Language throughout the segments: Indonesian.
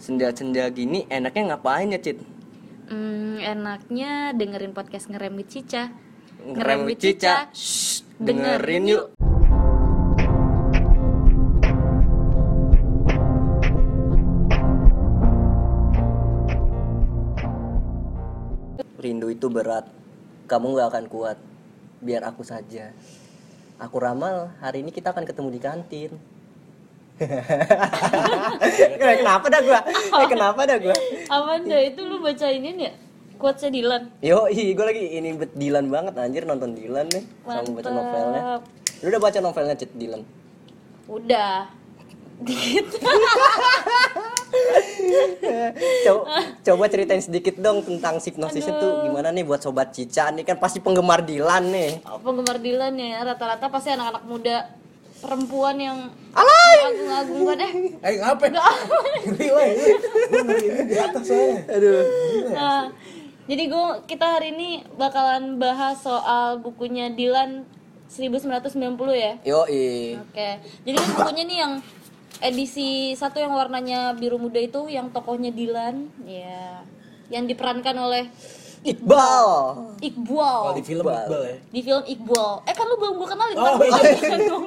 Senja-senja gini enaknya ngapain ya, Cit? Hmm, enaknya dengerin podcast ngerem with Cica. Ngerem with Cica. Shh, dengerin yuk. Rindu itu berat. Kamu gak akan kuat. Biar aku saja. Aku ramal, hari ini kita akan ketemu di kantin. kenapa dah gua? Eh, kenapa dah gua? Apa dah itu lu baca ini ya? Quotesnya Dilan. Yo, gue lagi ini bet Dilan banget anjir nonton Dilan nih sama baca novelnya. Lu udah baca novelnya Cit Dilan? Udah. Dikit. coba, coba ceritain sedikit dong tentang hipnosis itu gimana nih buat sobat Cica nih kan pasti penggemar Dilan nih. Penggemar Dilan ya rata-rata pasti anak-anak muda perempuan yang Alay! agung-agungkan eh Eh ngapain? Ngeri weh, gue ngeri ini di atas soalnya. Aduh. Nah, jadi gue kita hari ini bakalan bahas soal bukunya Dilan 1990 ya. Yo, Oke. Jadi kan bukunya nih yang edisi satu yang warnanya biru muda itu yang tokohnya Dilan, ya. Yang diperankan oleh Iqbal. Iqbal. Kalau di film Iqbal ya. Di film Iqbal. Eh kan lu belum gue kenalin Oh, kan? iya.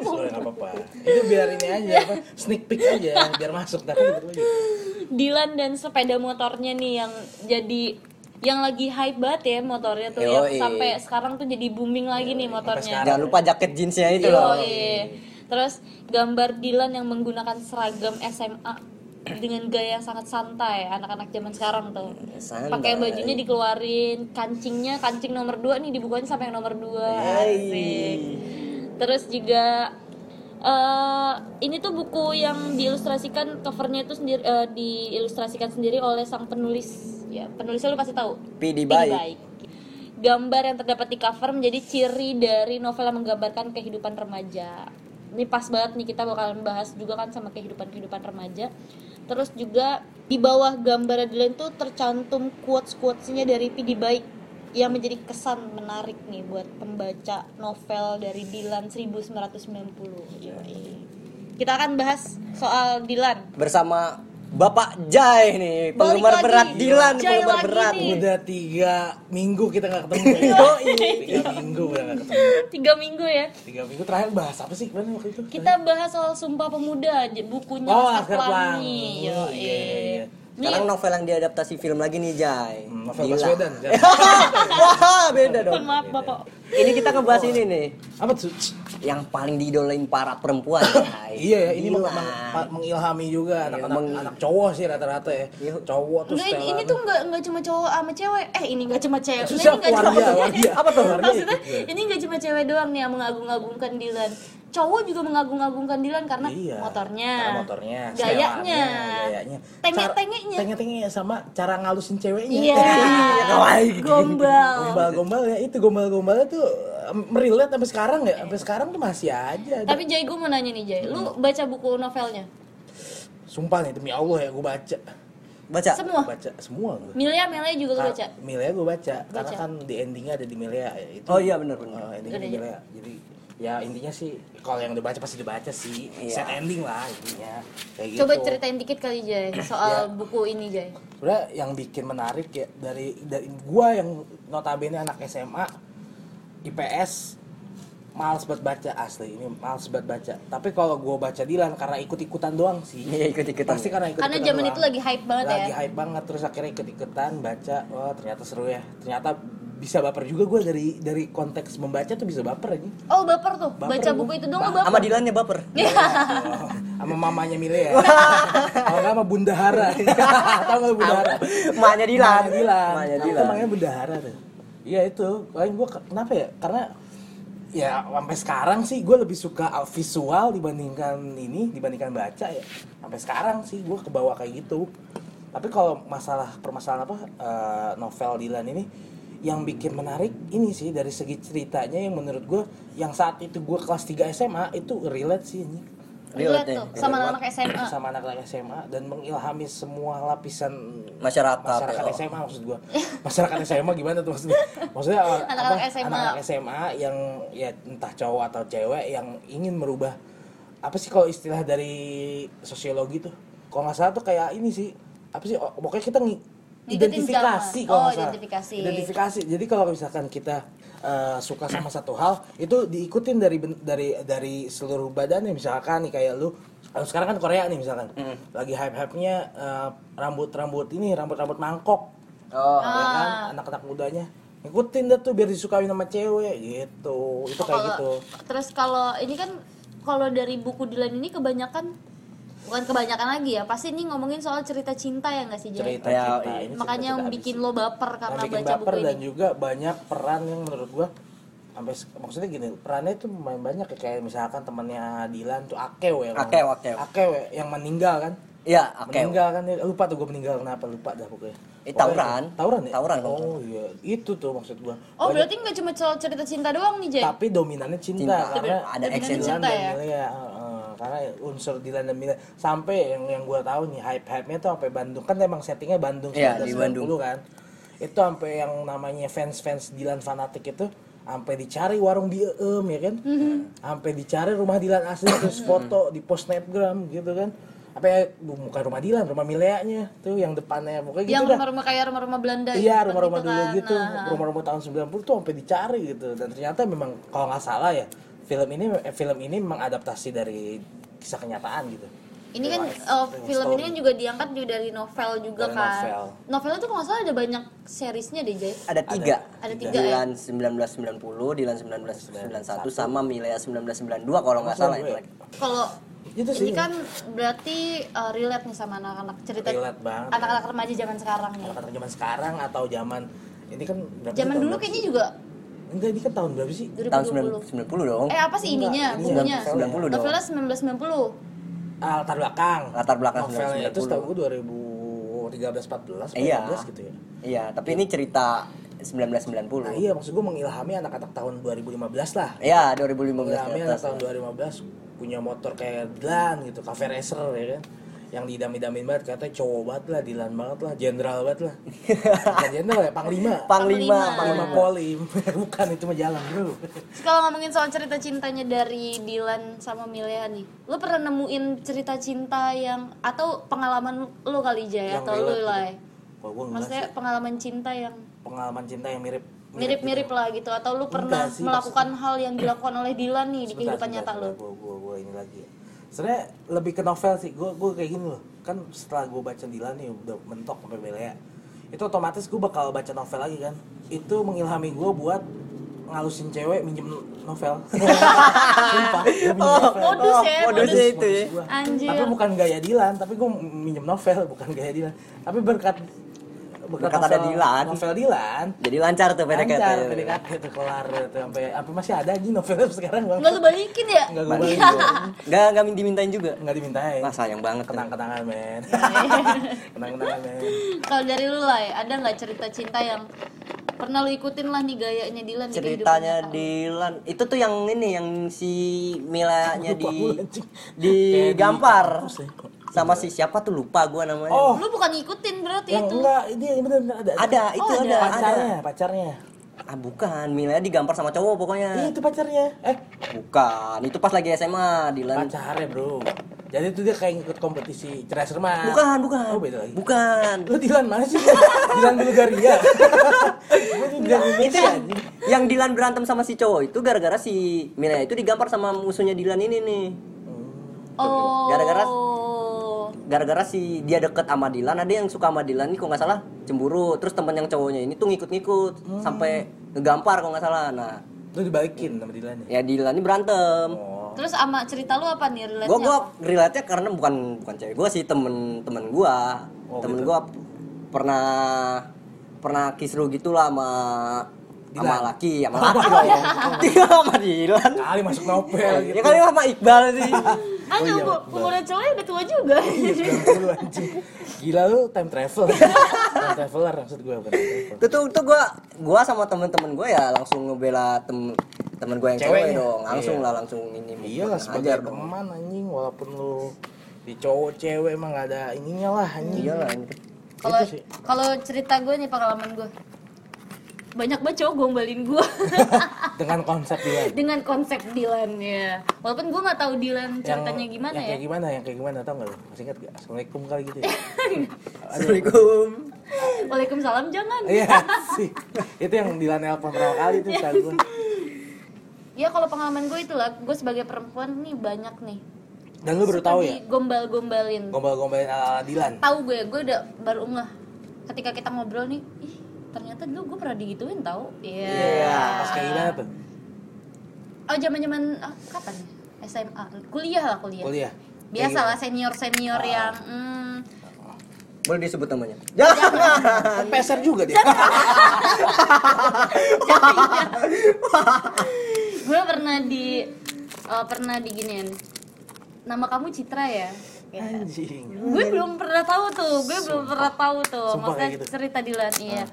Sorry, apa-apa. Itu biar ini aja, apa, sneak peek aja, biar masuk. Tapi gitu aja. Dilan dan sepeda motornya nih yang jadi yang lagi hype banget ya motornya tuh yang Yoi. sampai sekarang tuh jadi booming lagi nih motornya. Jangan lupa jaket jeansnya itu loh. Yoi. Terus gambar Dilan yang menggunakan seragam SMA dengan gaya yang sangat santai anak-anak zaman sekarang tuh. Santai. Pakai bajunya dikeluarin, kancingnya kancing nomor 2 nih dibukain sampai yang nomor 2. Hey. Asik. Terus juga eh ini tuh buku yang diilustrasikan covernya itu sendiri eh, diilustrasikan sendiri oleh sang penulis. Ya, penulisnya lu pasti tahu. Pidi baik. Gambar yang terdapat di cover menjadi ciri dari novel yang menggambarkan kehidupan remaja. Ini pas banget nih kita bakalan bahas juga kan sama kehidupan-kehidupan remaja. Terus juga di bawah gambar Dilan tuh tercantum quotes-quotesnya dari Pidi Baik yang menjadi kesan menarik nih buat pembaca novel dari Dilan 1990. Yoi. Kita akan bahas soal Dilan. Bersama Bapak Jai nih, penggemar lagi. berat Dilan, Jai penggemar lagi berat. nih. Udah tiga minggu kita nggak ketemu. tiga minggu udah nggak ketemu. Tiga minggu ya. Tiga minggu terakhir bahas apa sih kemarin waktu itu? Kita bahas soal Sumpah Pemuda, j- bukunya Oh, Laskar Pelangi. Yo, Iya, iya, iya. Nih, Sekarang novel yang diadaptasi film lagi nih Jai. Hmm, novel. Baswedan. kan? Wah, beda dong. mohon maaf Bapak. Ini kita ngebahas ini nih, Apa tuh? yang paling diidolain para perempuan. Iya ya, ini meng- meng- mengilhami juga anak-anak meng- anak cowok sih rata-rata ya. Iya. Cowok tuh Enggak, ini, tuh enggak enggak cuma cowok sama cewek. Eh, ini enggak cuma cewek. Susah, ini enggak cuma waria. Apa tuh? Maksudnya gue. ini enggak cuma cewek doang nih yang mengagung-agungkan Dilan. Cowok juga mengagung-agungkan Dilan karena Iya. motornya. Karena motornya, gayanya, gayanya. tengek-tengeknya. Tengek-tengeknya sama cara ngalusin ceweknya. Iya. kawaii gitu. Gombal. Gombal-gombal ya itu gombal-gombalnya tuh merilet sampai sekarang ya. Sampai sekarang tuh masih aja. Tapi Jay gue mau nanya nih Jay, lu Hmm. baca buku novelnya? Sumpah nih demi Allah ya gue baca. Baca. Semua. Baca semua gue. Milia Melia juga lu baca. Milia gue baca, karena Baca. kan di endingnya ada di Milia ya, itu. Oh iya benar benar. Oh, endingnya Udah, di Milia. Jadi ya intinya sih kalau yang udah baca pasti dibaca sih. Iya. Set ending lah intinya. Kayak gitu. Coba ceritain dikit kali Jay soal Ya. buku ini Jay. Sebenarnya yang bikin menarik ya dari dari gua yang notabene anak SMA IPS males banget baca asli ini males banget baca tapi kalau gua baca Dilan karena ikut ikutan doang sih Iya ikut-ikutan. pasti karena ikut Karena zaman itu lagi hype banget lagi ya. hype banget terus akhirnya ikut ikutan baca wah ternyata seru ya ternyata bisa baper juga gua dari dari konteks membaca tuh bisa baper aja Oh baper tuh, Baper baca gua. buku itu dong Ba- lu baper. Sama Dilannya baper. Oh, sama mamanya Mile ya kalau nggak sama Bundahara tahu nggak Bundahara Maknya Dilan. Maknya Dilan. Maknya Itu Dilan. namanya bendahara tuh. Iya itu. Paling gua ke- kenapa ya? Karena ya sampai sekarang sih gue lebih suka al- visual dibandingkan ini dibandingkan baca ya. Sampai sekarang sih gue kebawa kayak gitu. Tapi kalau masalah permasalahan apa eh, novel Dilan ini yang bikin menarik ini sih dari segi ceritanya yang menurut gue yang saat itu gue kelas 3 SMA itu relate sih ini Relate Relate tuh ya. sama anak SMA. sama anak-anak SMA dan mengilhami semua lapisan Masyarakat, masyarakat ya. SMA maksud gua masyarakat SMA gimana tuh maksudnya maksudnya uh, Anak-anak apa, SMA. anak-anak SMA yang ya entah cowok atau cewek yang ingin merubah apa sih kalau istilah dari sosiologi tuh kalau nggak salah tuh kayak ini sih apa sih oh, pokoknya kita ngi- Ngikutin identifikasi kalau Oh, nggak salah. identifikasi. identifikasi jadi kalau misalkan kita eh, suka sama satu hal itu diikutin dari dari dari seluruh badannya. Misalkan nih kayak lu kalau sekarang kan Korea nih misalkan. Lagi hype hype nya rambut rambut ini rambut rambut mangkok. Oh, ya kan? Ah. anak-anak mudanya. Ngikutin dah tuh biar disukain sama cewek gitu. Itu kayak Kalau- gitu. Terus kalau ini kan kalau dari buku Dilan ini kebanyakan bukan kebanyakan lagi ya, pasti ini ngomongin soal cerita cinta ya nggak sih Jay? cerita Ya, cinta iya. ini Makanya yang cerita bikin abis. lo baper yang karena bikin baca baper buku dan ini. juga banyak peran yang menurut gua sampai maksudnya gini perannya itu main banyak ya kayak misalkan temannya Dilan tuh Akew ya kan? Akew, Akew. Akew ya, yang meninggal kan Iya, oke. meninggal kan lupa tuh gue meninggal kenapa lupa dah pokoknya Eh, tawuran. itu. tawuran ya Tawuran, oh iya itu tuh maksud gua Oh Banyak- berarti nggak cuma soal cerita cinta doang nih Jay? tapi dominannya cinta, Cinta. karena Ada action cinta dan ya? Karena unsur Dilan dan Milea sampai yang yang gua tahu nih hype hype nya tuh sampai Bandung. Kan emang settingnya Bandung Iya, di 1990 kan. Itu sampai yang namanya fans fans Dilan fanatik itu sampai dicari warung di em ya kan? Sampai dicari rumah Dilan asli terus foto di post snapgram gitu kan? Apa ya bukan rumah Dilan rumah Mileanya tuh yang depannya. Pokoknya gitu yang dah. rumah-rumah kayak rumah-rumah Belanda Iya gitu rumah-rumah kan. dulu gitu, Nah, rumah-rumah tahun 90 tuh sampai dicari gitu. Dan ternyata memang kalau nggak salah ya film ini eh, film ini memang adaptasi dari kisah kenyataan gitu. Ini kan uh, film story. ini kan juga diangkat juga dari novel juga Dari kan. novel. Novelnya tuh kalau nggak salah ada banyak seriesnya deh Jay. Ada tiga. Ada tiga ya? Dilan 1990, Dilan 1991 sama Milea 1992 kalau nggak salah itu. lagi. Kalau Itu ini sih. kan berarti uh, relate nih sama anak-anak cerita anak-anak remaja zaman sekarang nih. Kata zaman sekarang atau zaman ini kan Zaman dulu kayaknya juga enggak ini kan tahun berapa sih? 2020. Tahun 90 dong. Eh apa sih ininya? Bukunya? ininya 90 dong. Novelnya 1990. Ah, latar belakang. Latar belakang Novelnya itu 1990. setahu gue 2013 14 Iya. 15 gitu ya. Iya, tapi ini cerita 1990. Nah, iya maksud gue mengilhami anak-anak tahun 2015 lah. Iya, 2015 Iya, ke Ami atas. anak tahun 2015 punya motor kayak Dilan gitu, cafe racer ya kan. Yang didam-damin banget katanya cowok banget lah, Dilan banget lah, jenderal banget lah. Bukan jenderal ya, panglima. Panglima, Panglima. Panglima Polim. Bukan itu mah jalan, Bro. Kalau ngomongin soal cerita cintanya dari Dilan sama Milea nih, lo pernah nemuin cerita cinta yang atau pengalaman lo kali Jay Yang atau lo lah? gitu. Enggak Maksudnya sih. pengalaman cinta yang Pengalaman cinta yang mirip mirip-mirip lah gitu atau lu pernah sih, melakukan hal yang dilakukan oleh Dilan nih di kehidupan nyata lo? Gue gue gue ini lagi. Sebenarnya lebih ke novel sih. Gue gue kayak gini loh. Kan setelah gue baca Dilan nih udah mentok sampai Belea. Itu otomatis gue bakal baca novel lagi kan. Itu mengilhami gue buat ngalusin cewek minjem novel. Sumpah, minjem novel. modus ya, Oh, modusnya modus. itu ya. Anjir. Tapi bukan gaya Dilan, tapi gue minjem novel, bukan gaya Dilan. Tapi berkat Berkat ada novel- Dilan. Novel Dilan. Jadi lancar tuh PDKT. Lancar PDKT tuh kelar tuh sampai sampai masih ada aja novelnya sekarang bang. Nggak lu balikin ya? Enggak gue Balik. balik. Enggak, enggak dimintain juga. Enggak dimintain. Wah, sayang banget. Kenang-kenangan men. Kenang-kenangan men. Kalau dari lu lah, ada nggak cerita cinta yang pernah lu ikutin lah nih gayanya Dilan ceritanya? Dilan itu tuh yang ini yang si Milanya di di ya. Sama si siapa tuh lupa gua namanya Oh, Lu bukan ngikutin berarti yang itu. enggak ini yang benar benar ada. ada itu Oh, ada ada. ada Pacarnya, pacarnya. ah bukan Milanya digampar sama cowok Iya, pokoknya itu pacarnya. Eh, bukan itu pas lagi SMA Dilan pacarnya, Bro. Jadi itu dia kayak ngikut kompetisi cerai serma. bukan bukan Oh, beda lagi. bukan Lu Dilan mana sih? Dilan Bulgaria. Dilan itu yang, yang Dilan berantem sama si cowok itu gara-gara si Milanya itu digampar sama musuhnya Dilan ini nih Oh. Gara-gara- gara-gara si dia deket sama Dilan ada yang suka sama Dilan nih kok nggak salah cemburu. Terus temen yang cowoknya ini tuh ngikut-ngikut sampai ngegampar kok nggak salah. Nah Lu dibalikin sama Dilan ya? ya Dilan ini berantem. Oh. Terus sama cerita lu apa nih relate gua gua relate karena bukan bukan cewek gua sih temen temen gua. Oh, temen gitu. gua pernah pernah kisru gitu lah sama sama laki sama laki. Dong dia sama Dilan. Kali masuk novel gitu. ya kali sama Iqbal sih Ah, Oh, iya, umur, umurnya cowoknya udah tua juga. Iya, 90 anjing. Gila lu time travel. time traveler maksud gue bukan itu tuh itu gua gua sama temen-temen gua ya langsung ngebela tem temen gua yang cewek Ceweknya. dong langsung Iya. lah langsung ini Iya lah sebagai teman anjing walaupun lu di cowok cewek emang gak ada ininya lah anjing. iya lah ini Kalau kalau cerita gue nih pengalaman gue. Banyak banget cowok gombalin gue dengan konsep Dilan. Dengan konsep Dilan ya. Walaupun gue nggak tahu Dilan ceritanya gimana yang ya. kayak gimana yang kayak gimana tau nggak lu? Masih ingat gak assalamualaikum kali gitu ya? Assalamualaikum. Waalaikumsalam jangan. Iya sih. Itu yang Dilan nelpon berapa kali tuh saat gua. Ya kalau pengalaman gue itulah gue sebagai perempuan nih banyak nih. Dan lu baru tahu ya? gombal-gombalin. Gombal-gombalin ala Dilan? Tahu gue gue udah baru ngeh. Ketika kita ngobrol nih ih ternyata dulu gue pernah digituin tahu iya. Iya. pas kayak gimana tuh oh zaman zaman kapan ya? SMA kuliah lah kuliah, kuliah. Biasa lah senior senior yang hmm, Boleh disebut namanya? Jangan. peser juga dia. Gue pernah di eh, pernah diginiin. Nama kamu Citra ya? Kayak, anjing. Gue belum pernah tahu tuh gue belum pernah tahu tuh. Sumpah maksudnya gitu? cerita Dilan iya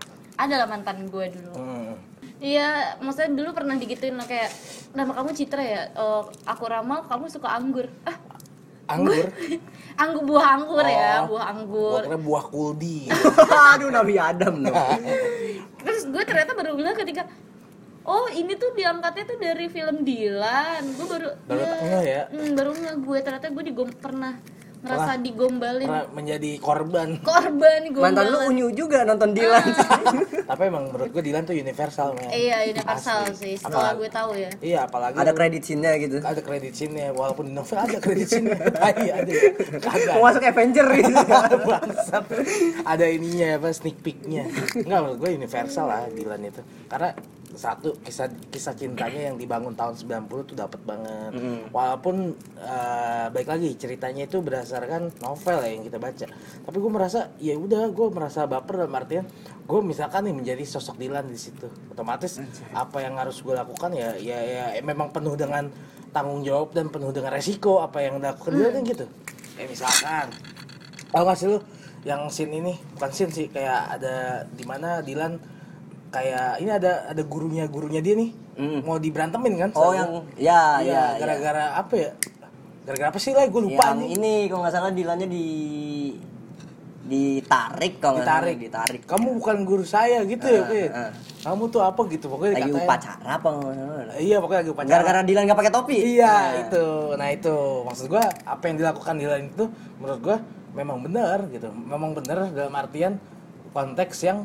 adalah mantan gue dulu Hmm. Iya, maksudnya dulu pernah digituin loh, kayak nama kamu Citra ya, Eh, aku ramal, kamu suka anggur. Ah, anggur anggur buah anggur ya, Oh, buah gua anggur. kira buah kuldi Aduh Nabi Adam dong. Terus gue ternyata baru bilang ketika Oh ini tuh diangkatnya tuh dari film Dilan Gue baru Baru iya. ya? Hmm, Baru nggak gue ternyata gue digom pernah ngerasa digombalin. Pernah menjadi korban. Korban gombalan Mantan lu unyu juga nonton Dilan. tapi emang menurut gua Dilan tuh universal men. Iya universal sih, setelah gue tahu ya. Iya apalagi Ada kredit scene-nya gitu. ada kredit scene walaupun di novel ada kredit scene iya ada kagak Mau masuk Avenger gitu. Bangsat. ada ininya apa sneak peeknya. Nggak menurut gue universal lah Dilan itu. Karena satu kisah kisah cintanya yang dibangun tahun 90 tuh dapat banget. Walaupun eh, baik lagi ceritanya itu berdasarkan novel ya yang kita baca. Tapi gue merasa ya udah gue merasa baper dalam artian gue misalkan nih menjadi sosok Dilan di situ. Otomatis apa yang harus gue lakukan ya ya ya memang penuh dengan tanggung jawab dan penuh dengan resiko apa yang dilakukan Dilan kan gitu. Kayak misalkan. Tahu gak sih lu yang scene ini? Bukan scene sih kayak ada di mana Dilan kayak ini ada ada gurunya gurunya dia nih. Hmm. mau diberantemin kan? Oh yang ya Iya, ya. ya. gara-gara apa ya? Gara-gara apa sih lah gue lupa yang nih ini kalau nggak salah Dilannya di ditarik kalau nggak salah, ditarik. Ditarik. Kamu bukan guru saya gitu ya Ah, Fit? ah. kamu tuh apa gitu pokoknya lagi upacara apa iya pokoknya lagi upacara. Gara-gara Dilan nggak pakai topi? Iya Nah. itu, nah itu. Maksud gua apa yang dilakukan Dilan itu menurut gua memang benar gitu, memang benar dalam artian konteks yang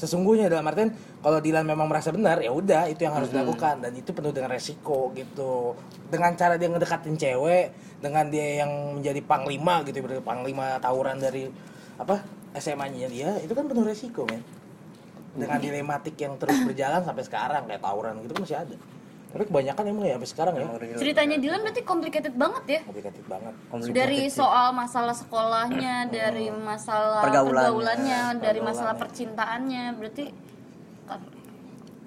sesungguhnya dalam artian kalau Dilan memang merasa benar ya udah itu yang harus dilakukan. Dan itu penuh dengan resiko gitu. Dengan cara dia ngedekatin cewek dengan dia yang menjadi panglima gitu berarti panglima tawuran dari apa SMA-nya dia itu kan penuh resiko men. Dengan dilematik yang terus berjalan sampai sekarang kayak tawuran gitu kan masih ada tapi kebanyakan emang ya sampai sekarang ya. Ceritanya Dilan berarti complicated banget ya? Komplikatif banget. Dari soal masalah sekolahnya, dari masalah Pergaulannya. pergaulannya, dari Pergaulannya. masalah percintaannya, berarti kan,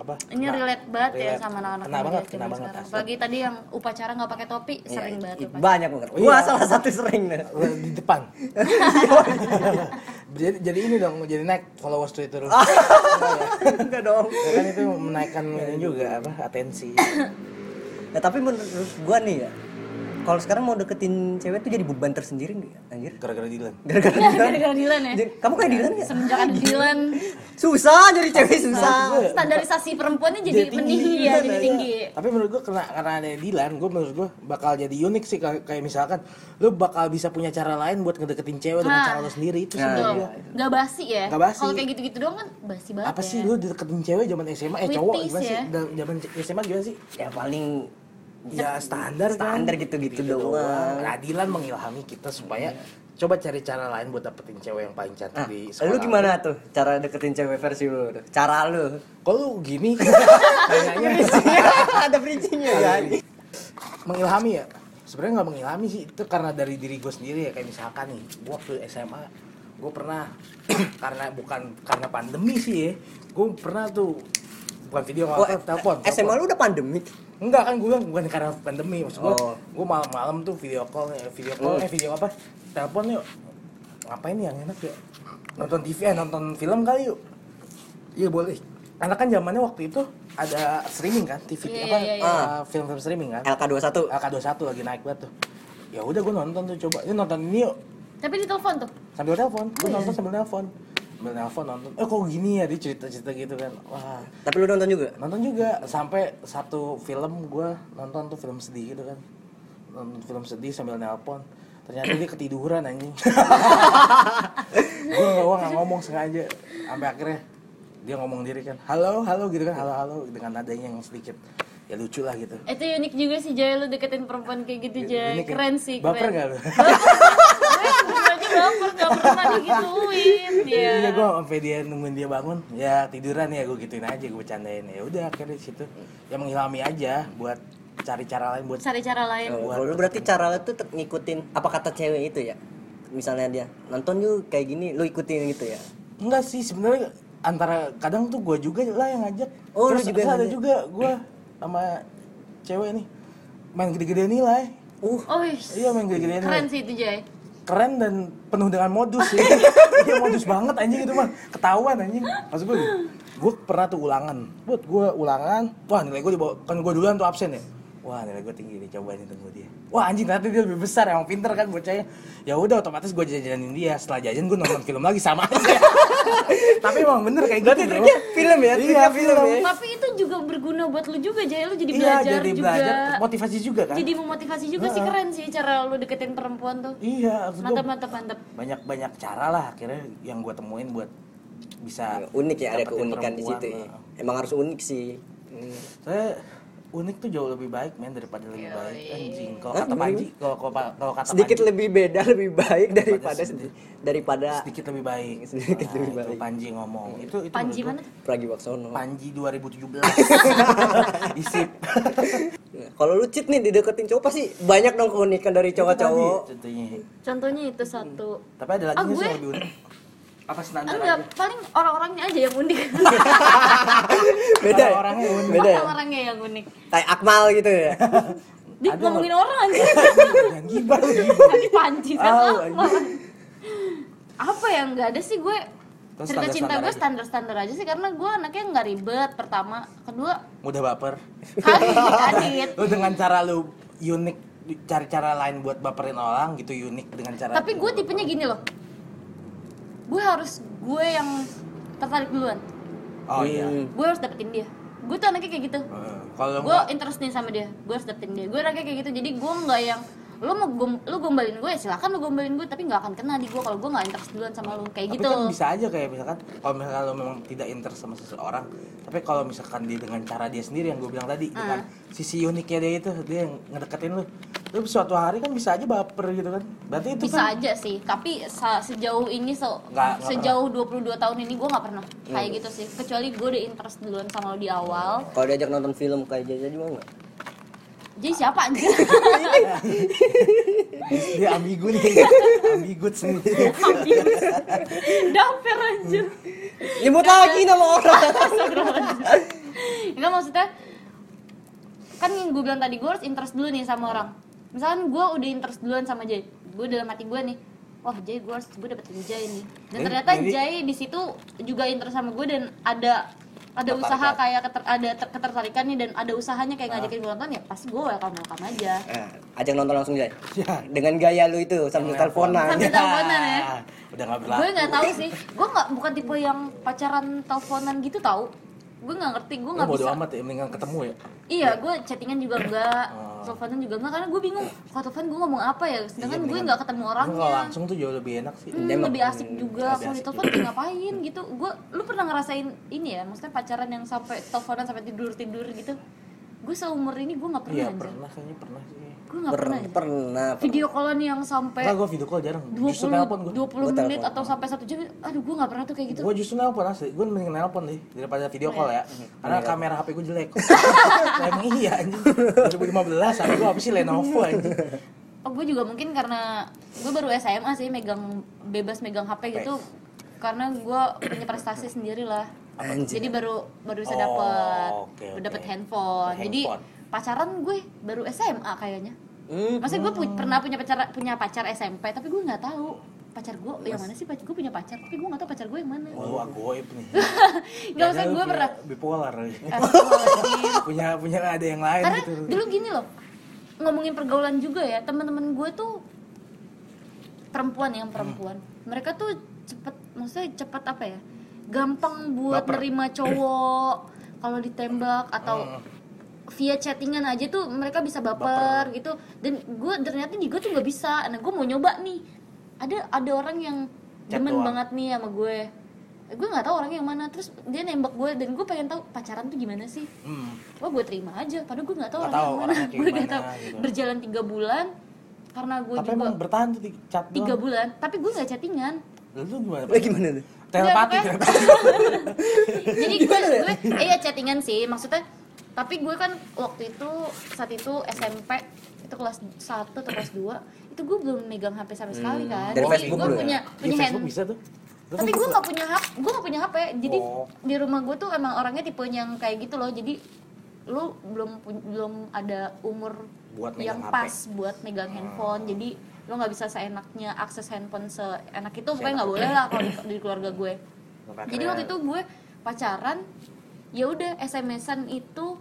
apa ini Nah, relate banget ya relate. sama anak-anak kena banget kena banget sekarang. Apalagi tadi yang upacara nggak pakai topi Iya, sering banget. upacara. banyak banget Oh, gua iya. salah satu sering nih di depan jadi jadi ini dong jadi naik followers Twitter lu. Ah. Enggak ya? enggak dong Ya kan itu menaikkan ini juga apa atensi nah tapi menurut gua nih ya kalau sekarang mau deketin cewek tuh jadi beban tersendiri nggak ya, anjir gara-gara Dilan gara-gara Dilan Gara-gara Dilan ya. Jadi, kamu kayak Dilan ya Semenjak ada Dilan, susah jadi cewek susah standarisasi perempuannya jadi, Jadi tinggi, ya, iya, jadi iya. tinggi. tapi menurut gua karena karena ada Dilan gua menurut gua bakal jadi unik sih kayak kayak misalkan lu bakal bisa punya cara lain buat ngedeketin cewek dengan Nah. cara lu sendiri itu sih Nah, menurut Betul. gua Gak basi ya. Nggak basi. Kalau kayak gitu-gitu doang kan basi banget apa ya. sih lu deketin cewek zaman SMA eh cowok gimana sih ya. Da- zaman SMA gimana sih ya paling ya standar kan standar gitu-gitu doang Nah, Dilan mengilhami kita supaya coba cari cara lain buat dapetin cewek yang paling cantik Nah, di lu sekolah. gimana tuh cara deketin cewek versi lu? Cara lu? Kok lu gini? Tanyanya Ada bridgingnya ya. mengilhami ya? Sebenarnya nggak mengilhami sih, itu karena dari diri gue sendiri ya kayak misalkan nih, gua waktu SMA gue pernah karena bukan karena pandemi sih ya, gue pernah tuh bukan video Oh, call, telepon. SMA lu udah pandemik. Enggak kan gue bilang bukan karena pandemi maksud gue Oh. gue malam-malam tuh video call ya video call Hmm. eh video apa telepon yuk ngapain nih yang enak ya nonton TV eh nonton film kali yuk iya boleh karena kan zamannya waktu itu ada streaming kan TV Iya, apa iya, iya. uh, film-film streaming kan LK21. LK21 lagi naik banget tuh ya udah gue nonton tuh coba ini nonton ini yuk Tapi di telepon tuh. sambil telepon gue Oh, iya. nonton sambil telepon sambil nonton. Eh kok gini ya dia cerita cerita gitu kan. Wah. Tapi lu nonton juga? nonton juga. Sampai satu film gue nonton tuh film sedih gitu kan. Nonton film sedih sambil nelpon. Ternyata dia ketiduran anjing. Gue nggak gua nggak ngomong sengaja. Sampai akhirnya dia ngomong diri kan halo halo gitu kan. Halo halo dengan nadanya yang sedikit. Ya lucu lah gitu. Itu unik juga sih Jay lu deketin perempuan kayak gitu Jay. Ini kayak- Keren sih, baper keren. gak lu baper gak pernah digituin ya. iya gue sampai dia nungguin dia bangun ya tiduran ya gue gituin aja gue bercandain ya udah akhirnya di situ ya mengilhami aja buat cari cara lain buat Cari cara lain. Oh, kalau lu berarti cara lu tuh ngikutin apa kata cewek itu ya? Misalnya dia nonton yuk kayak gini, lu ikutin gitu ya? Enggak sih sebenarnya antara kadang tuh gue juga lah yang ngajak. Oh, Terus juga ada ngajak. juga gue sama cewek nih main gede-gede nilai. Uh, Oh, Iya main gede-gede nilai. keren sih itu Jay. Keren dan penuh dengan modus sih. Iya modus banget anjing itu mah. Ketahuan anjing. Maksud gue gue pernah tuh ulangan. Buat gue ulangan, wah nilai gue dibawa kan gue duluan tuh absen ya. Wah nilai gue tinggi nih coba nih tunggu dia. Wah anjing ternyata dia lebih besar emang pinter kan bocahnya. Ya udah otomatis gue jajanin dia. Setelah jajan gue nonton film lagi sama aja. Tapi emang bener kayak gitu. bro. film ya? Iya Triknya film ya. Tapi itu juga berguna buat lu juga Jay. Lu jadi Iya belajar jadi juga. belajar motivasi juga kan. Jadi memotivasi juga sih keren sih cara lu deketin perempuan tuh. Iya, Mantap mantap mantap. banyak banyak cara lah akhirnya yang gue temuin buat bisa unik ya, ada keunikan di situ ya. Emang harus unik sih. Hmm. Saya unik tuh jauh lebih baik men daripada lebih baik anjing. Kalau Hah, kata Panji, kalau kalau kata Sedikit Panji, lebih beda, lebih baik daripada sedikit. daripada sedikit lebih baik. Sedikit Nah, lebih itu baik. Panji ngomong. Itu itu Panji mana gua tuh? Pragiwaksono. Panji 2017. Isip. Kalau lu cheat nih dideketin cowok pasti banyak dong keunikan dari cowok-cowok. Itu Contohnya. Contohnya itu satu. Tapi ada lagi Ah, gue- yang lebih unik? Apa standar Enggak, aja? paling orang-orangnya aja yang unik. Beda. ya? Orang-orangnya unik. Beda. ya? Orang-orangnya yang unik. Kayak Akmal gitu ya. Dia Ada ngomongin orang aja. Jangan gibah. Tadi panci kan Oh, apa? Yang enggak ada sih gue Terus cerita cinta standar-standar gue aja. standar-standar aja sih karena gue anaknya nggak ribet pertama kedua Mudah baper. kadit lu dengan cara lu unik cari cara lain buat baperin orang gitu unik dengan cara tapi gue tipenya gini loh gue harus gue yang tertarik duluan. Oh iya. Hmm. gue harus dapetin dia. Gue tuh anaknya kayak gitu. Kalau gue interest nih sama dia. Gue harus dapetin dia. Gue anaknya kayak gitu. Jadi gue nggak yang lo mau gom, lo gombalin gue ya silakan lo gombalin gue tapi nggak akan kena di gue kalau gue nggak interest duluan sama lo kayak tapi gitu. kan bisa aja kayak misalkan kalau misalkan lo memang tidak interest sama seseorang tapi kalau misalkan dia dengan cara dia sendiri yang gue bilang tadi dengan sisi uniknya dia itu dia yang ngedeketin lo lo suatu hari kan bisa aja baper gitu kan. Berarti itu bisa kan aja sih tapi sejauh ini se- Nggak- nggak sejauh 22 tahun ini gue nggak pernah kayak gitu sih. Kecuali gue udah interest duluan sama lo di awal. Kalau diajak nonton film kayak Jaja juga enggak? Jadi siapa? Anjir dia ambigu nih. Ambigut sendiri Damper anjir. Nyebut lagi nama orang. Enggak maksudnya kan yang gue bilang tadi gue harus interest dulu nih sama orang. Misalkan gue udah interest duluan sama Jay gue dalam hati gue nih wah Jay gue harus gue dapetin Jay nih. Dan Jadi- ternyata Jay di situ juga interest sama gue dan ada ada usaha kayak keter- ada ter- ketertarikan nih dan ada usahanya kayak ngajakin gue nonton ya pasti gue welcome welcome aja Nah, ajak nonton langsung Jay. Ya. Dengan gaya lu itu sambil teleponan. Sambil teleponan ya. udah nggak berlaku gue nggak tahu sih gue nggak bukan tipe yang pacaran teleponan gitu tahu gue nggak ngerti gue nggak bodo bisa amat ya mendingan ketemu ya Iya, gue chattingan juga enggak, Oh. Teleponan juga enggak karena gue bingung kalau telepon gue ngomong apa ya, sedangkan gue mendingan- nggak ketemu orangnya. kalau langsung tuh jauh lebih enak sih. Hmm, lebih asik juga. kalau di telepon ngapain gitu. Gue, lu pernah ngerasain ini ya, maksudnya pacaran yang sampai teleponan sampai tidur tidur gitu? Gue seumur ini gue nggak pernah iya pernah kayaknya pernah sih Gue nggak pernah. Pernah, anjir. pernah. Video callan yang sampai Enggak, gue video call jarang. Justru 20 nelpon gue. 20 Gua menit telepon. atau sampai satu jam. Aduh, gue nggak pernah tuh kayak gitu. Gue justru nelpon asli. Gue mending nelpon deh daripada video call ya. Karena kamera HP gue jelek. Emang iya anjing. 2015 HP gue apa sih Lenovo anjing. Oh, gue juga mungkin karena gue baru SMA sih megang bebas megang HP gitu karena gue punya prestasi sendiri lah. Anjir. Jadi baru baru bisa Oh, dapet oke, baru dapet oke. handphone. Jadi Handphone. Pacaran gue baru SMA kayaknya. Hmm. Maksudnya gue pu- pernah punya pacar punya pacar SMP tapi gue nggak tahu pacar gue yang mana sih pacar gue punya pacar tapi gue nggak tahu pacar gue yang mana. Oh, agoib nih. Nggak usah gue pernah. bipolar. Astagfirullahaladzim. punya punya ada yang lain Karena gitu. dulu gini loh ngomongin pergaulan juga ya teman-teman gue tuh perempuan yang perempuan mereka tuh cepet maksudnya cepat apa ya gampang buat Baper. nerima cowok kalau ditembak atau via chattingan aja tuh mereka bisa baper, gitu dan gue ternyata di gue tuh nggak bisa nah gue mau nyoba nih ada ada orang yang Chat demen doang. banget nih sama gue gue nggak tahu orangnya yang mana terus dia nembak gue dan gue pengen tahu pacaran tuh gimana sih Hmm. Wah gue terima aja, padahal gue nggak tahu orangnya tahu yang mana. orangnya kayak Gue nggak gimana, tahu. gitu. Berjalan tiga bulan, karena gue Tapi juga emang bertahan tuh chat tiga doang. bulan, tapi gue nggak chattingan. Lu gimana? Eh gimana tuh? Telepati, telepati. Jadi gue, gue, eh ya chattingan sih, maksudnya. Tapi gue kan waktu itu saat itu SMP itu kelas 1 atau kelas 2 itu gue belum megang HP sama sekali kan. Dari Jadi Facebook gue ya? punya Di punya Facebook hand. bisa tuh. Tapi gue nggak punya HP, gue nggak punya HP. Jadi Oh. di rumah gue tuh emang orangnya tipe yang kayak gitu loh. Jadi lu belum belum ada umur Buat yang HP. pas buat megang handphone. Jadi lu nggak bisa seenaknya akses handphone seenak itu pokoknya nggak boleh lah kalau di, di keluarga gue. Jadi waktu itu gue pacaran ya udah SMS-an itu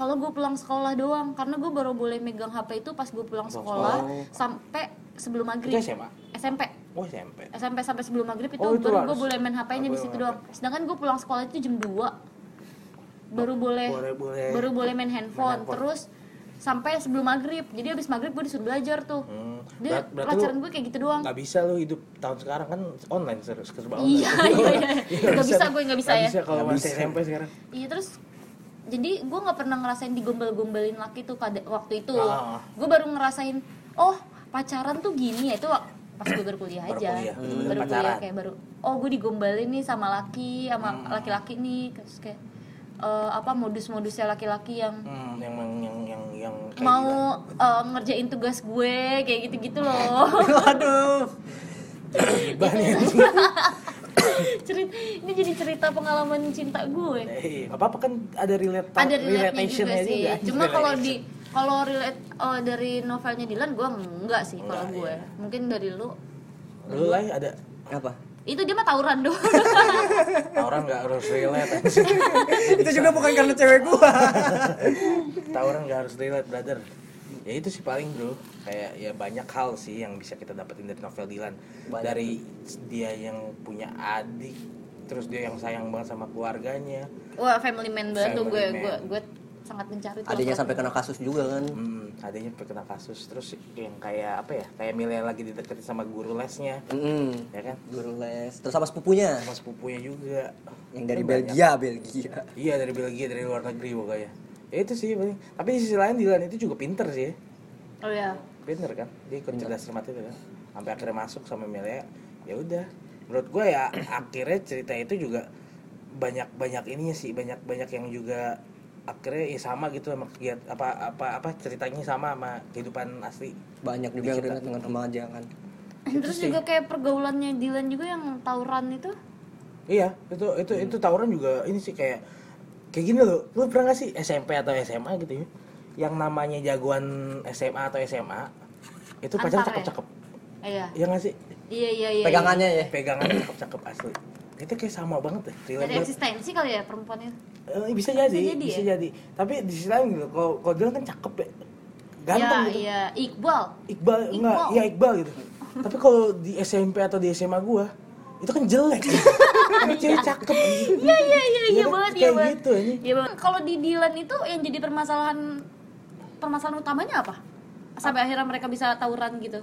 kalau gue pulang sekolah doang karena gue baru boleh megang HP itu pas gue pulang sekolah sampai sebelum maghrib Itu SMA? SMP Oh SMP. SMP sampai sebelum maghrib itu, Oh, itu baru gue boleh main HP-nya di situ main doang. Sedangkan gue pulang sekolah itu jam 2 baru boleh, Boleh- boleh. baru boleh main handphone. handphone. Terus sampai sebelum maghrib. Jadi abis maghrib gue disuruh belajar tuh. Hmm. Dia berarti pelajaran gue kayak gitu doang. Gak bisa lu hidup tahun sekarang kan online terus serba online. Iya iya iya. Gak bisa gue gak bisa ya. Gak bisa kalau Nggak masih. SMP sekarang. Iya terus jadi gue nggak pernah ngerasain digombal-gombalin laki tuh pada waktu itu. Ah. Gue baru ngerasain oh pacaran tuh gini ya itu pas gue baru kuliah Baru aja. kuliah, bener-bener baru pacaran. kuliah kayak baru oh gue digombalin nih sama laki sama Hmm. laki-laki nih terus kayak eh, apa modus-modusnya laki-laki yang Hmm, yang yang yang yang, yang kayak mau eh, ngerjain tugas gue kayak gitu-gitu loh. Waduh. gila. Cerita ini jadi cerita pengalaman cinta gue. Eh, apa apa kan ada relate ada relate-nya juga sih juga. cuma kalau di kalau relate oh, dari novelnya Dilan gue enggak sih kalau gue iya. mungkin dari lu lu lah ada Apa? itu dia mah tawuran doang orang nggak harus relate. Itu juga bukan karena cewek gua. Tawuran nggak harus relate brother ya itu sih paling bro. Kayak ya banyak hal sih yang bisa kita dapetin dari novel Dilan Banyak. dari dia yang punya adik terus dia yang sayang banget sama keluarganya. Wah family man banget tuh gue. gue gue sangat mencari tuh Adanya sampai kena kasus juga kan. hmm, adanya sampai kena kasus. Terus yang kayak apa ya? Kayak Milea lagi dideketin sama guru lesnya. Mm ya kan? Guru les. Terus sama sepupunya? Sama sepupunya juga. Yang dari Kan banyak. Belgia, Belgia. iya dari Belgia dari luar negeri pokoknya ya itu sih paling tapi di sisi lain Dilan itu juga pinter sih. Oh ya pinter kan? Dia ikut cerdas cermat itu kan? Sampai akhirnya masuk sama Melia ya udah. Menurut gue ya akhirnya cerita itu juga banyak banyak ininya sih banyak banyak yang juga akhirnya ya sama gitu sama kegiatan apa apa apa ceritanya sama sama kehidupan asli. Banyak juga yang relate dengan remaja kan. terus juga kayak pergaulannya Dilan juga yang tawuran itu? Iya itu itu itu tawuran juga ini sih kayak kayak gini loh lu pernah gak sih SMP atau SMA gitu ya? Yang namanya jagoan SMA atau SMA itu pacar ya? cakep cakep iya ya nggak sih? Iya iya iya Pegangannya ya. pegangannya cakep cakep asli. Itu kayak sama banget deh iya. relate ada eksistensi kali ya perempuan itu? Eh, bisa jadi Bisa bisa jadi jadi, ya? tapi di sisi lain gitu kalau kalau dia kan cakep ya. Ganteng iya gitu. iya. Iqbal. Iqbal, enggak iya Iqbal gitu. Tapi kalau di SMP atau di SMA gua itu kan jelek Ini cewek cakep. Iya iya iya iya banget iya Kayak banget. gitu, ini. iya banget. Kalau di Dilan itu yang jadi permasalahan permasalahan utamanya apa? Sampai akhirnya mereka bisa tawuran gitu.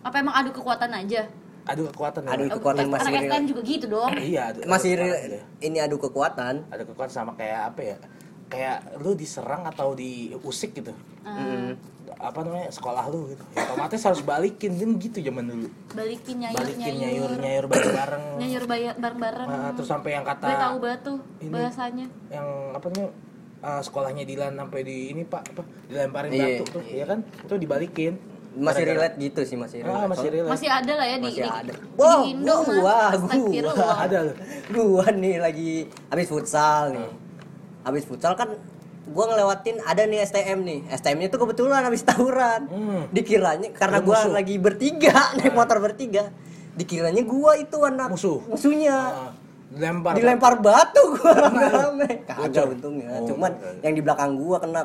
Apa emang adu kekuatan aja? Adu kekuatan ya. Adu kekuatan masih anak real. STM juga gitu dong. Iya adu, Masih adu kekuatan ini adu kekuatan. adu kekuatan sama kayak apa ya? Kayak lu diserang atau diusik gitu? Ah, apa namanya sekolah lu gitu ya, otomatis harus balikin kan gitu zaman dulu balikin nyayur balikin nyayur nyayur nyayur bareng bareng nyayur bayar bareng bareng Nah, terus sampai yang kata gue tahu banget tuh ini. bahasanya yang apa namanya uh, sekolahnya Dilan sampai di ini pak apa dilemparin Iya, batu tuh ya kan itu dibalikin Masih relate gitu sih masih ah relate. masih relate masih ada lah ya di, Masih di, ada. di Wow, Indo mah. gua, Astagfirullah. gua. ada loh gua nih lagi habis futsal nih habis futsal kan gua ngelewatin ada nih STM nih. STM-nya tuh kebetulan habis tawuran. Hmm. dikiranya karena musuh. lagi bertiga naik motor bertiga. Dikiranya gua itu anak Musuh. musuhnya. Ah, dilempar. Dilempar batu gua. Rame-rame kagak untungnya. Oh, cuman yang di belakang gua kena.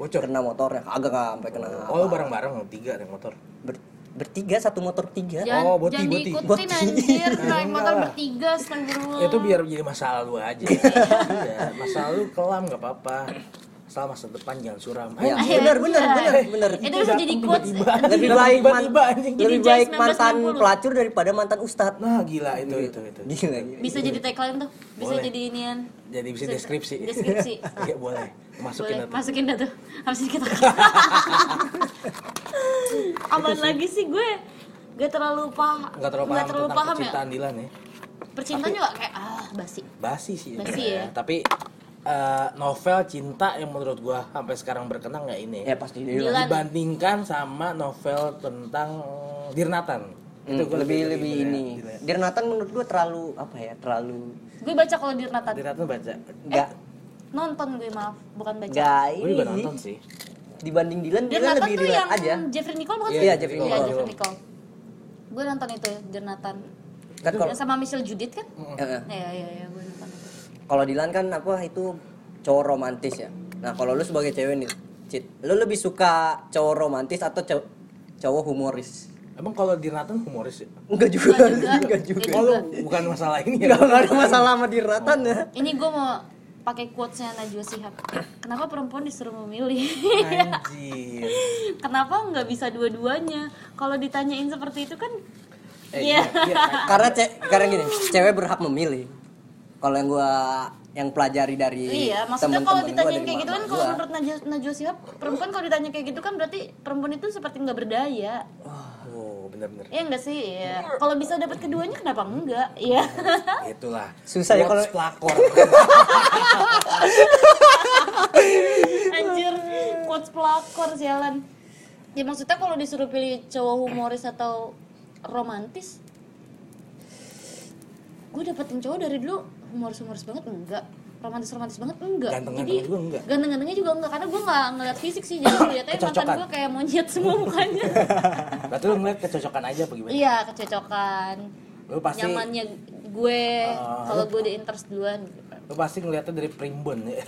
Bocor. Kena motornya. Kagak sampai kena oh lu apa. bareng bareng tiga naik motor. Ber- bertiga satu motor tiga Jangan, Oh, boti, jangan boti. diikutin Boti. anjir, naik motor bertiga, astagfirullah. itu biar jadi masa lalu aja iya masa lalu kelam nggak apa-apa asal masa depan jangan suram Ya, Anjing. bener bener bener bener Itu bisa jadi quotes. lebih baik. Jadi lebih baik mantan 1960. pelacur daripada mantan ustad nah gila itu itu itu gila gila Bisa jadi tagline tuh, bisa Boleh. jadi inian. jadi bisa deskripsi Deskripsi. Iya boleh masukin Boleh, itu masukin dah tuh. Habis ini kita. Aman lagi sih gue. Gak terlalu paham. nggak terlalu paham nggak terlalu paham ya. percintaan Dilan ya Percintaan juga kayak ah basi. basi sih Basi sebenarnya. ya. tapi eh, novel cinta yang menurut gua sampai sekarang berkenang ya ini ya pasti Dilan. dibandingkan sama novel tentang Dirnatan Hmm, gua lebih lebih lebih gitu ya, ini. Dirnatan menurut gua terlalu apa ya terlalu Gue baca kalau di Natan. Dirnatan baca nggak Nonton gue maaf, bukan baca. nggak gue juga ini nonton sih dibanding Dilan Dir Dilan Nathan lebih tuh yang aja Jeffrey Nicole bukan Iya, sih? Jeffrey Iya, Nicole. Jeffrey Nicole. Gue nonton itu Dir Nathan. kan kalau sama Michelle Judith kan? eh, Iya, iya, iya, gue nonton. kalau Dilan kan apa itu cowok romantis ya nah kalau lu sebagai cewek nih Cit, lu lebih suka cowok romantis atau cow- cowok humoris emang kalau Dirnatan humoris ya enggak juga Enggak juga. enggak juga oh bukan masalah ini ya enggak enggak ada masalah sama Dirnatan ya Ini gue mau pakai quotesnya Najwa Shihab. Kenapa perempuan disuruh memilih? anjir Kenapa nggak bisa dua-duanya? Kalau ditanyain seperti itu kan, Eh, iya. iya, karena ce- karena gini cewek berhak memilih kalau yang gua yang pelajari dari Iya, maksudnya kalau ditanyain kayak gitu kan kalau menurut Najwa, Najwa Shihab, perempuan kalau ditanya kayak gitu kan berarti perempuan itu seperti nggak berdaya. oh bener-bener Iya enggak sih? Iya. Kalau bisa dapat keduanya kenapa enggak? Iya. itulah Susah ya Quotes kalau- pelakor Anjir, quotes pelakor sialan. Ya maksudnya kalau disuruh pilih cowok humoris atau romantis, gue dapetin cowok dari dulu humoris humoris banget enggak, romantis romantis banget enggak. Ganteng-ganteng juga enggak? Ganteng-gantengnya juga enggak karena gue nggak ngeliat fisik sih, jadi lihatnya mantan gue kayak monyet semua mukanya. berarti lu ngeliat kecocokan aja apa gimana iya, kecocokan. lu pasti Nyamannya gue Oh. kalau gue di interest duluan. lu pasti ngeliatnya dari primbon ya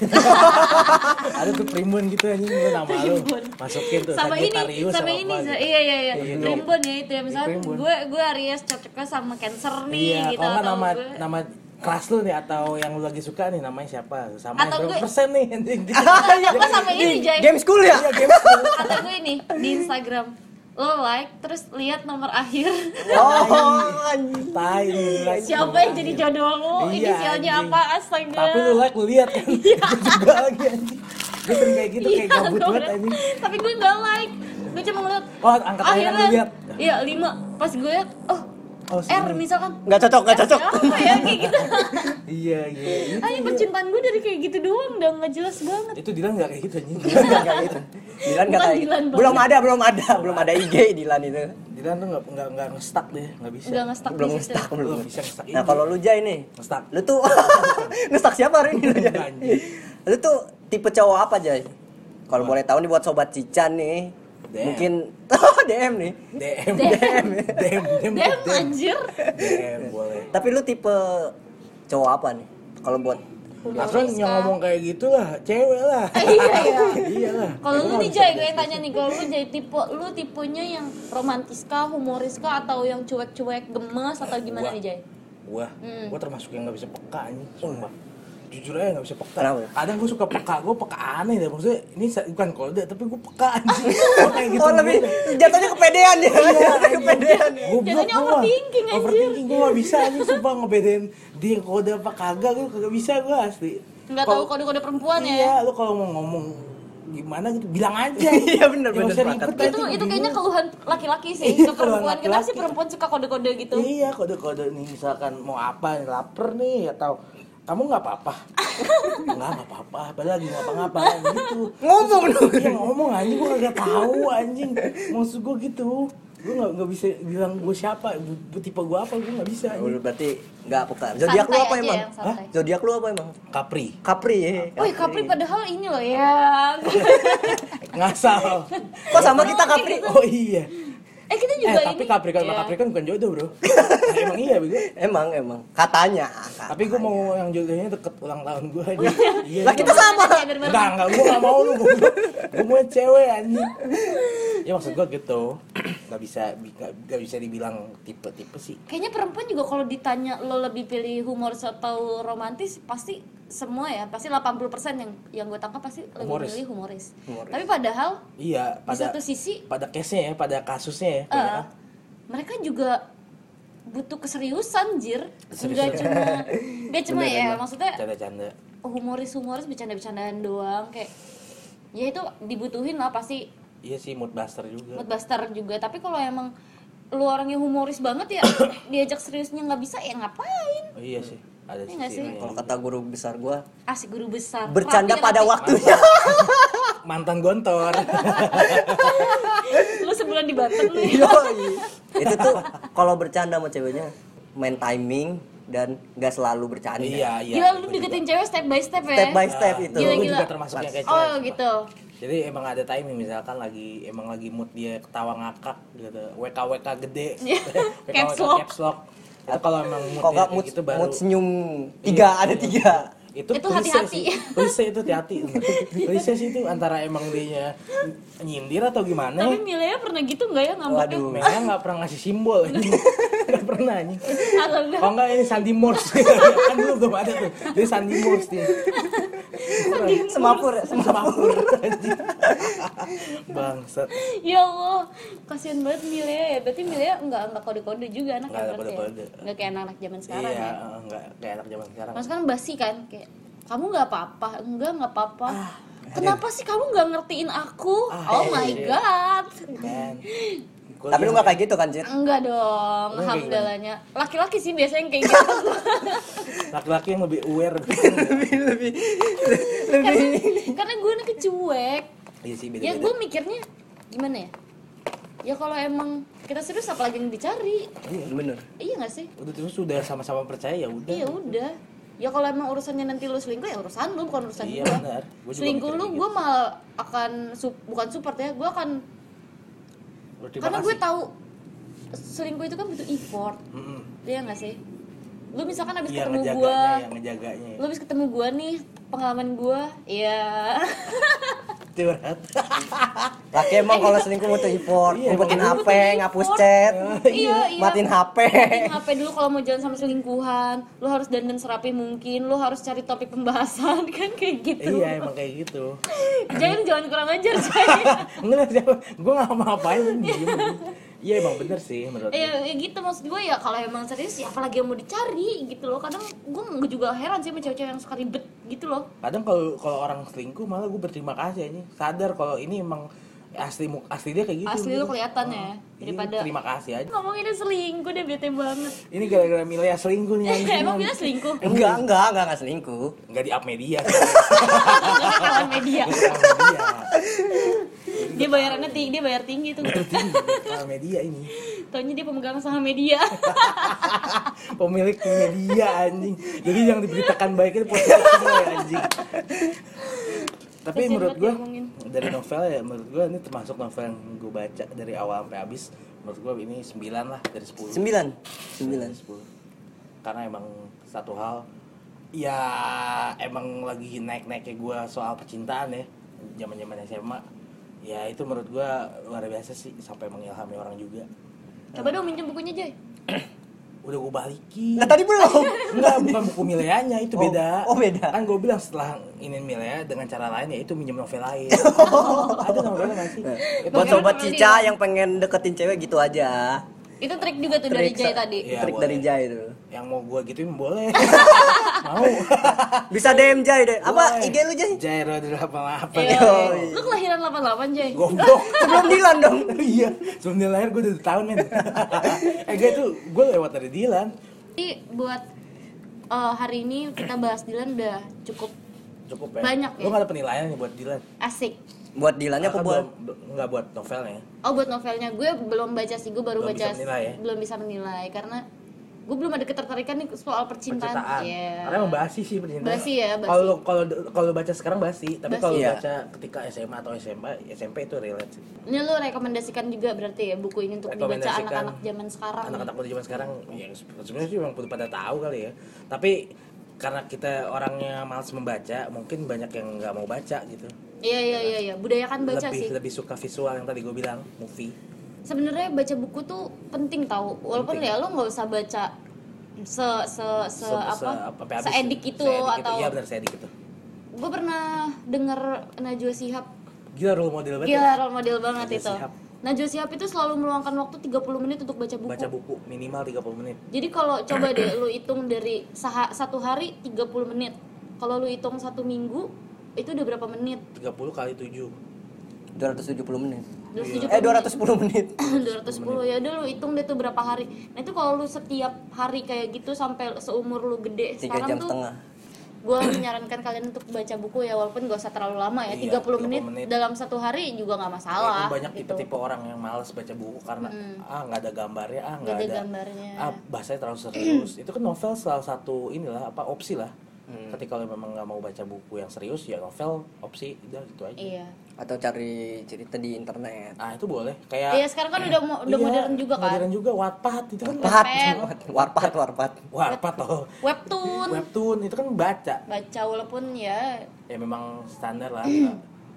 ada tuh primbon gitu anjing lu nama lu masukin tuh sama ini sama ini gitu. iya iya iya Iya, gitu. primbon ya itu ya misalnya Primbon. gue gue Aries cocoknya sama Cancer nih iya gitu kalau nama gue nama kelas lu nih atau yang lu lagi suka nih namanya siapa? Sama Atau berapa gue- persen nih? Gue sama ini Jay game school ya? Iya, game school. atau gue ini di Instagram. Lo like terus lihat nomor akhir. Oh anjing. tai like siapa yang jadi akhir. jodoh lo Iya, inisialnya apa? Astaga. Tapi lu like lu lihat kan? Iya. Juga lagi anjing. Gue sering kayak gitu kayak Iya, gabut banget anjing. Tapi gue nggak like. Gue cuma ngeliat oh angkat lu lihat. Iya lima. Pas gue liat oh, Oh, R misalkan. Nggak cocok nggak cocok. ya kayak gitu. Iya iya. Itu, Ayo percintaan gue dari kayak gitu doang udah nggak jelas banget. Itu Dilan nggak kayak gitu anjing. Dilan nggak kayak gitu. Dilan nggak Bukan kayak gitu. Dilan belum ada belum ada belum ada IG Dilan itu. Dilan tuh nggak nggak nggak ngestak deh nggak bisa. Udah nge-stuck belum di situ. ngestak belum. Belum bisa ngestak nah kalau lu Jai nih. Ngestak lu tuh ngestak siapa hari ini lu Jai? Lu tuh tipe cowok apa Jai? Kalau boleh tahu nih buat sobat Cican nih DM. mungkin DM nih. DM DM DM DM Dem anjir. DM boleh. Tapi lu tipe cowok apa nih? Kalau buat Asal yang ngomong kayak gitu lah, cewek lah. iya ya iya. Lah. kalau lu nih Jay gue yang tanya nih kalau lu Jay tipe lu tipenya yang romantis kah humoris kah atau yang cuek-cuek gemes atau gimana nih Jay? Gua, Hmm. gua termasuk yang nggak bisa peka nih, sumpah. Jujur aja nggak bisa peka. Kenapa? Kadang gua suka peka, gua peka aneh deh. Maksudnya ini bukan kode, tapi gua peka anjing. Gua kayak gitu. oh lebih jatuhnya kepedean ya jatuhnya kepedean ya Jatuhnya overthinking, anjir. Overthinking gua gak bisa anjing sumpah ngebedain dia kode apa kagak gua kagak bisa gua asli. nggak tahu kode-kode perempuan Iya, ya lu kalau mau ngomong gimana gitu bilang aja. Iya, usah sepakat. ribet itu aja, itu kayaknya keluhan laki-laki sih Iya, ke perempuan keluhan kenapa sih laki-laki. perempuan suka kode-kode gitu Iya kode-kode nih misalkan mau apa nih lapar nih atau kamu nggak apa-apa? Nggak nggak apa-apa. Padahal lagi ngapa-ngapa gitu. Ngomong dong. iya ngomong anjing gua kagak tahu anjing. Maksud gua gitu. Gua nggak nggak bisa bilang gua siapa tipe gua apa gua nggak bisa Oh, anjing berarti nggak peka zodiak lu apa emang? santai. zodiak lu apa emang? Capri. Capri ya. Wih, Capri padahal ini loh ya. ngasal. Kok sama kita Capri? Oh iya eh kita eh juga tapi ini. Capricorn sama Iya. Capricorn bukan jodoh bro. Emang iya bego emang emang. Katanya tapi gua mau yang jodohnya deket ulang tahun gua aja. Iya lah kita sama. Enggak, enggak, gua gak mau lu Gua, gua mau cewek anjing. Ya maksud gue gitu. Nggak bisa nggak bisa dibilang tipe-tipe sih. Kayaknya perempuan juga kalau ditanya lo lebih pilih humoris atau romantis pasti semua ya pasti 80% yang yang gue tangkap pasti lebih Humoris. milih humoris. Humoris. Tapi padahal iya di pada satu sisi pada case-nya ya pada kasusnya ya ya. mereka juga butuh keseriusan jir Seriusan. nggak cuma nggak cuma Bener, ya bener. maksudnya canda-canda humoris humoris bercanda bercandaan doang kayak ya itu dibutuhin lah pasti iya sih mood buster juga moodbuster juga tapi kalau emang lu orangnya humoris banget ya diajak seriusnya nggak bisa ya ngapain oh, iya sih ada nggak sih? Kalau kata guru besar gua, asik guru besar bercanda Rapi, pada rapi. waktunya. mantan gontor lu sebulan di Batam lu ya. Itu tuh kalau bercanda sama ceweknya main timing dan nggak selalu bercanda. iya iya gila lu deketin cewek step by step ya Step by step juga. itu. Gila, gila. juga termasuk yang kayak oh cewek. gitu Jadi emang ada timing misalkan lagi emang lagi mood dia ketawa ngakak gitu. WK WK gede. Iya. WK Caps lock. caps lock. Itu kalau emang mood kayak mood, gitu baru mood senyum tiga ada tiga. itu, Itu hati-hati. sih. Klise itu hati-hati. klise sih itu antara emang dia nyindir atau gimana tapi ya. Milea pernah gitu nggak ya ngambeknya Waduh. Mereka nggak pernah ngasih simbol pernah nih Alhamdulillah. Kalau nggak ini Sandy Morse. Kan dulu belum ada tuh. Dia Sandy Morse dia. Semapur ya, semapur. Bangsat. Ya Allah. Kasihan banget Milea ya. Berarti Milea nggak nggak kode-kode juga anak Nggak ada berarti ya? kode-kode. nggak kayak anak-anak zaman sekarang Iya ya? eh, nggak kayak anak zaman sekarang. Mas kan basi kan? Kayak kamu nggak apa-apa. Enggak nggak apa-apa. Ah, kenapa sih kamu nggak ngertiin aku? Ah, oh my iya. god. Kan Gua Tapi lu nggak kayak gitu kan, Cir? enggak dong Lu kayak alhamdulillahnya. Laki-laki sih biasanya yang kayak gitu. Laki-laki yang lebih aware. Lebih karena karena gue anaknya cuek. Iya sih ya beda-beda gue mikirnya gimana ya? Ya kalau emang kita serius apalagi yang dicari? Iya bener. iya gak sih? Udah terus sudah sama-sama percaya ya udah. Iya udah. Ya kalau emang urusannya nanti lu selingkuh ya urusan lu bukan urusan Iya, gua. benar. Gua juga selingkuh lu gue gitu. malah akan sup- bukan support ya gue akan Berterima karena gue kasih. tahu selingkuh itu kan butuh effort Mm-mm. iya gak sih lu misalkan habis Iya ketemu ngejaganya gue ya ngejaganya ya. lu habis ketemu gue nih pengalaman gue ya curhat. Laki emang kalau selingkuh butuh effort, Iya, ngumpetin emang HP, ngapus chat, iya iya matiin HP. Matiin HP dulu kalau mau jalan sama selingkuhan lu harus dandan serapi mungkin lu harus cari topik pembahasan kan kayak gitu. Iya emang kayak gitu. Jangan jangan kurang ajar coy enggak siapa gue nggak mau ngapain diem iya emang bener sih menurut ya, gue ya gitu maksud gue ya kalau emang serius ya apalagi yang mau dicari gitu loh. Kadang gue juga heran sih sama cewek-cewek yang suka ribet gitu loh. Kadang kalau kalau orang selingkuh malah gue berterima kasih aja sadar kalau ini emang asli asli dia kayak gitu. Asli lu kelihatan ya Iya, daripada terima kasih aja. Ngomongin selingkuh deh bete banget. Ini gara-gara Milea selingkuh nih emang bila selingkuh? Enggak, enggak, enggak, enggak selingkuh. nggak di up media. Media. Di up media dia bayarannya tinggi dia bayar tinggi tuh. Up media ini. Taunya dia pemegang saham media. Pemilik media anjing. Jadi yang diberitakan baik itu positif semua ya anjing. Tapi Kasian menurut gue dari novel ya menurut gue ini termasuk novel yang gue baca dari awal sampai habis. Menurut gue ini 9 lah dari 10 Sembilan, sembilan. dari 10 karena emang satu hal ya emang lagi naik-naiknya gue soal percintaan ya zaman zaman SMA ya itu menurut gue luar biasa sih sampai mengilhami orang juga coba dong minjem bukunya Joy udah gue balikin Nah tadi belum. Enggak, bukan buku Mileanya, itu Oh, beda. oh, beda. Kan gue bilang setelah ini Milea dengan cara lain ya itu minjem novel lain. Ada novelnya masih. Itu Buat Bagaimana sobat kalau Cica yang pengen deketin cewek gitu aja. Itu trik juga tuh dari Trik Jay sa- tadi Iya, Trik boleh. dari Jai itu. yang mau gue gituin boleh. mau. Bisa DM Jai deh. Apa Boleh. IG lu Jai? Apa apa. Iya. Yoi. lu kelahiran 88 Jay Goblok. Sebelum Dilan dong. iya, sebelum dia lahir gue udah tahun men. eh gue tuh gue lewat dari Dilan. Jadi buat eh, hari ini kita bahas Dilan udah cukup Cukup ya. Banyak ya? Lu gak ada penilaian nih buat Dilan. asik. Buat Dilannya apa Kan buat? belum- Nggak buat novelnya. Oh buat novelnya gue belum baca sih, gue baru Belum baca bisa menilai ya? belum bisa menilai karena gue belum ada ketertarikan nih soal percintaan. Percintaan. Iya. Karena emang basi sih percintaan. Basi ya, basi. Kalau kalau kalau baca sekarang basi, tapi kalau Iya. baca ketika SMA atau SMA, SMP itu relate sih. Ini lo rekomendasikan juga berarti ya buku ini untuk dibaca anak-anak zaman sekarang. Anak-anak muda zaman sekarang ya sebenarnya sih memang pada tahu kali ya. Tapi karena kita orangnya malas membaca, mungkin banyak yang nggak mau baca gitu. Iya iya iya iya, budayakan baca lebih sih. lebih suka visual yang tadi gue bilang movie Sebenarnya baca buku tuh penting tahu. Walaupun Penting. ya lo nggak usah baca se se se, apa, sampai habis. seedik itu Seedik atau iya benar seedik itu gue pernah denger Najwa Shihab gila role model banget gila ya. role model banget Najwa itu Shihab. Najwa Shihab itu selalu meluangkan waktu 30 menit untuk baca buku, baca buku minimal 30 menit. Jadi kalau coba deh lu hitung dari saha- satu hari 30 menit. Kalau lu hitung satu minggu itu udah berapa menit? 30 kali 7 270 menit. 270 eh 210 menit. 210 ya udah lu hitung deh tuh berapa hari. Nah itu kalau lu setiap hari kayak gitu sampai seumur lu gede tiga sekarang jam tuh setengah gue menyarankan kalian untuk baca buku ya walaupun gak usah terlalu lama ya Iya, 30 menit, 30 menit. dalam satu hari juga nggak Ya, masalah kan banyak gitu. tipe-tipe orang yang males baca buku karena ah nggak ada gambarnya ah nggak ada ada, gambarnya. ah bahasanya terlalu serius itu kan novel salah satu inilah apa opsi lah ketika lo memang nggak mau baca buku yang serius ya novel opsi udah gitu aja iya atau cari cerita di internet. Ah itu boleh. Kayak Iya sekarang kan udah mo- udah Iya, modern juga kan. modern juga. Wattpad itu kan warpat Wattpad. warpat warpat Wattpad loh Webtoon. Webtoon itu kan baca. Baca walaupun ya ya memang standar lah.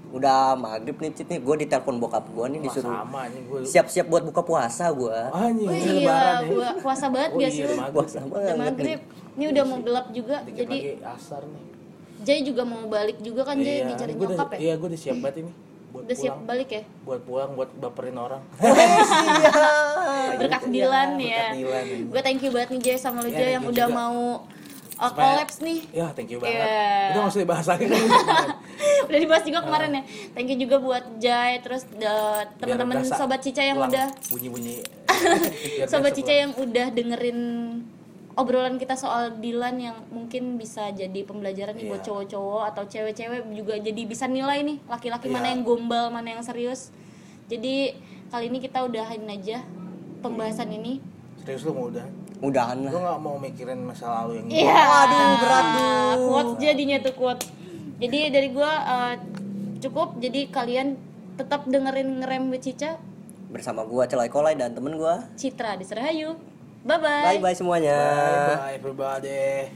Udah maghrib nih cit nih. Gue ditelepon bokap gue nih Wah, disuruh sama nih siap-siap buat buka puasa gue anjing oh ini iya lebaran ya gua puasa banget oh gak iya udah puasa Udah banget maghrib. Ini udah mau gelap juga dikit jadi lagi asar nih Jay juga mau balik juga kan Jay iya dicari gue udah nyokap ya? iya gue udah siap banget ini buat udah siap pulang. balik ya? Buat pulang buat baperin orang. Berkat Dilan ya. Dilan. gue thank you banget nih Jay sama lu Iya, Jay yang udah juga. mau uh, Supaya- collabs nih. Ya thank you banget. Iya. udah usah dibahas lagi. Udah dibahas juga kemarin ya. Thank you juga buat Jay terus uh, teman-teman sobat Cica yang udah bunyi-bunyi. Sobat Cica yang udah dengerin obrolan kita soal Dilan yang mungkin bisa jadi pembelajaran nih buat Iya. cowok-cowok atau cewek-cewek juga jadi bisa nilai nih laki-laki mana Iya. yang gombal mana yang serius jadi kali ini kita udahin aja pembahasan ini serius lu mau udah udahan lah nggak mau mikirin masa lalu yang Iya. Waduh, berat tuh. Quotes jadinya tuh quote. Jadi dari gua uh, cukup. Jadi kalian tetap dengerin ngerem with Cica, bersama gue celai kolai dan temen gue Citra di Serahayu. Bye bye. bye bye semuanya bye bye everybody